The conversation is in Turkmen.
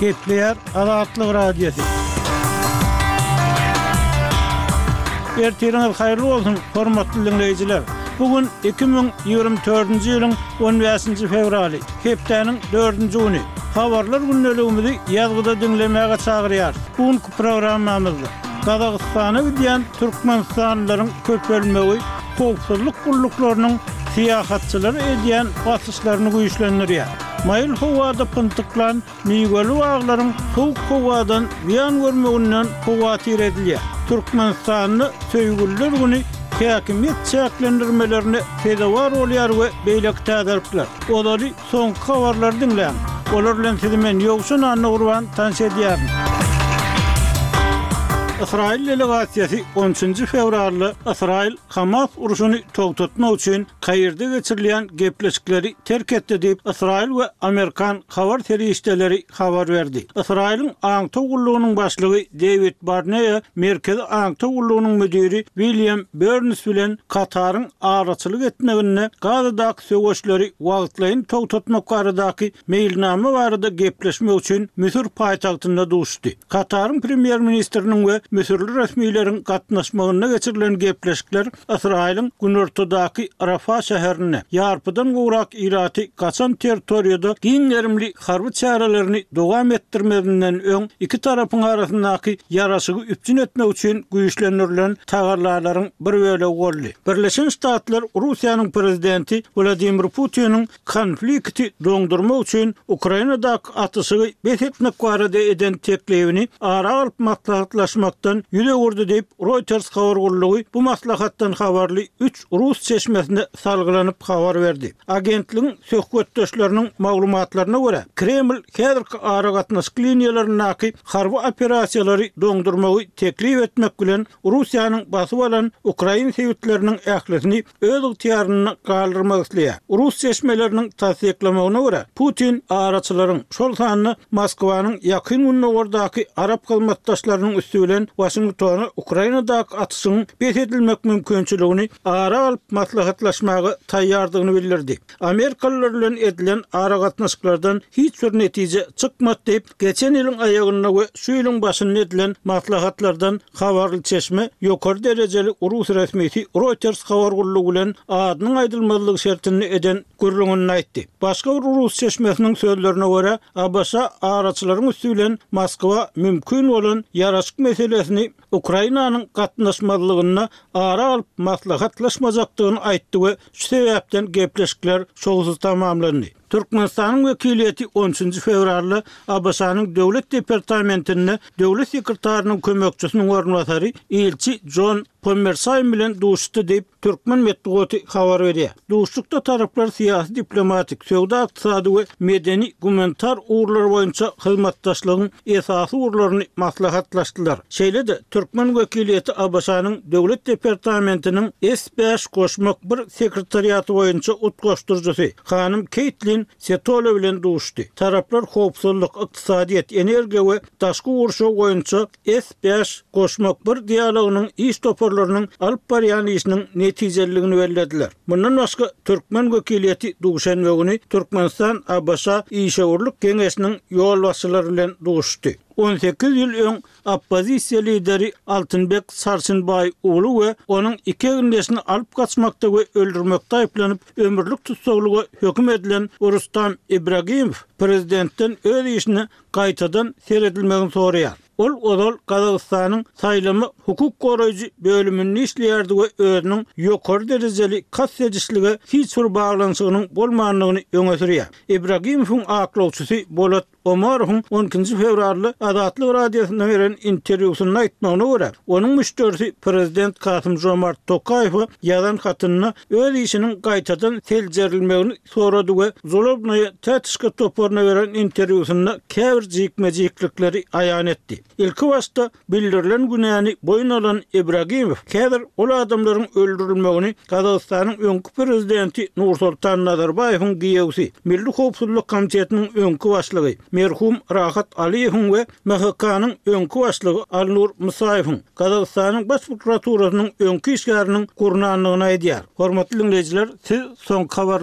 Gepleýär Azatlyk Radiosy. Ertiriňiz haýyrly bolsun, hormatly diňleýjiler. Bu gün 2024-nji ýylyň 15-nji fewraly, hepdäniň 4-nji güni. Habarlar gündeligimizi ýazgyda diňlemäge çagyrýar. Bu Programmamyzda Gazagystana gidýän türkmenistanlylaryň köpelmegi howpsuzlyk gulluklarynyň syýahatçylara edýän basyşlaryny güýçlendirýär. Maýyl howada pyntyklan miweli baglaryň sowuk howadan zyýan görmeginden howatyr edilýär. Türkmenistanda Söýgüliler güni häkimiýet çäklendirmelerine sezewar bolýar we beýleki täzelikler. Ozaly Soňky habarlary diňläň. Olar bilen sizi men, Ýowşan Anna Gurban, tanyş edýärin. Ysraýyl delegasiýasy on üçünji fewralda Ysraýyl Hamas urşuny togtatmak üçin Kairde geçirilýän gepleşikleri terk etdi diýip, ysraýyl we amerikan habar serişdeleri habar berdi. Ysraýylyň aňtaw gullugynyň başlygy Dewid Barneýa Merkezi aňtaw gullugynyň müdiri Wilýam Berns bilen Kataryň araçylyk etmeginde Gazadaky söweşleri wagtlaýyn togtatmak baradaky meýilnama barada gepleşmek üçin Müsür paýtagtynda duşdy. Kataryň premýer-ministriniň we müsürli resmileriň gatnaşmagynda geçirilen gepleşikler Ysraýylyň günortadaky Rafah şäherinde ýarpydan gowrak ilaty gaçan territoriýada giň gerimli harby çärelerini dowam etdirmezinden öň iki tarapyň arasyndaky ýaraşygy üpjün etmek üçin güýçlendirilen tagallalaryň bir bölegi boldy. Birleşen Ştatlar Russiýanyň prezidenti Wladimir Putiniň Konflikti doňdurmak üçin Ukrainadaky atyşygy bes etmek barada eden teklibini ara alyp maslahatlaşmakdan ýüz öwürdi diýip, Reuters habar gullugy bu maslahatdan habarly üç rus çeşmesine salgylanyp habar berdi. Agentligiň söhbetdeşleriniň maglumatlaryna görä, Kreml häzirki aragatnaşyk liniýalaryndaky harby operasiýalary doňdurmagy teklip etmek bilen Russiýanyň basyp alan ukrain sebitleriniň ählisini öz ygtyýarynda galdyrmak isleýär. Rus çeşmeleriniň tassyklamagyna görä, Putin araçylaryň, şol sanda Moskwanyň Ýakyn Gündogardaky arap hyzmatdaşlarynyň üsti bilen Waşingtona Ukrainadaky atyşyň bes edilmek mümkinçiligini ara alyp maslahatlaşmaga taýýardygyny bildirdi. Amerikalylar bilen edilen aragatnaşyklardan hiç bir netije çykmady diýip, geçen ýylyň aýagynda we şu ýylyň başynda edilen maslahatlardan habarly çeşme ýokary derejeli rus resmisi Reuters habar gullugy bilen adynyň aýdylmazlygy şertinde eden gürrüňinde aýtdy. Başga bir rus çeşmesiniň sözlerine görä, ABŞ-a araçylaryň üsti bilen Moskwa mümkin bolan ýaraşyk meselesini Ukrainanyň gatnaşmazlygyny ara alyp maslahatlaşmajakdygyny aýtdy we şu sebäpden gepleşikler şowsuz tamamlandy. Türkmenistanyň wekiliýeti on üçünji fewralda ABŞ-nyň Döwlet departamentinde Döwlet sekretarynyň kömekçisiniň orunbasary, ilçi Jon Pommersaým bilen duşuşdy diýip, Türkmen metbugaty habar berýär. Duşuşykda taraplar syýasy-diplomatik, söwda-ykdysady we medeni-gumanitar ugurlar boýunça hyzmatdaşlygyň esasy ugurlaryny maslahatlaşdylar. Şeýle-de, türkmen wekiliýeti ABŞ-nyň Döwlet departamentiniň S bäş goşmak bir sekretariaty boýunça utgaşdyryjysy hanym Keýtlin Setola bilen duşuşdy. Taraplar howpsuzlyk, ykdysadyýet, energiýa we Daşky gurşaw boýunça S bäş goşmak bir dialogynyň iş toparlarynyň alyp barýan işiniň netijeliligini bellediler. Mundan başga, türkmen wekiliýeti duşenbe güni Türkmenistan-ABŞ işewürlik geňeşiniň ýolbaşçylary bilen duşuşdy. On sekiz ýyl öň oppozisiýa lideri Altynbek Sarçynbaý ugly we onuň iki egindeşini alyp gaçmakda we öldürmekde aýyplanyp, ömürlik tussaglyga höküm edilen Rustam Ibragimow prezidentden öz işini gaýtadan seredilmegini soraýar. Ol ozal Gazagystanyň saýlama hukuk goraýjy bölüminde işleýärdi we özüniň ýokary derejeli kast edişlige hiç bir baglanyşygynyň bolmandygyny öňe sürýär. Ibragimowyň aklawçysy Bolat Omarowyň on ikinji fewralda Azatlyk Radiosyna beren interwýusynda aýtmagyna görä, onuň müşderisi prezident Kasym-Žomart Tokaýewe ýazan hatynda öz işiniň gaýtadan seljerilmegini sorady we Zolobnoýa Tätişka toparyna beren interwýusynda käbir jikme-jiklikleri aýan etdi. Ilki başda bildirilen günäni boýun alan Ibragimow häzir ol adamlaryň öldürilmegini Gazagystanyň öňki prezidenti Nursoltan Nazarbaýewiň giýewsi, Milli howpsuzlyk komitetiniň öňki başlygy, merhum Rahat Aliýewiň we MHK-nyň öňki başlygy Alnur Musaýewiň, Gazagystanyň Baş prokuraturasynyň öňki işgäriniň gurnandygyny aýdýar. Hormatly diňleýjiler, siz soňky habar.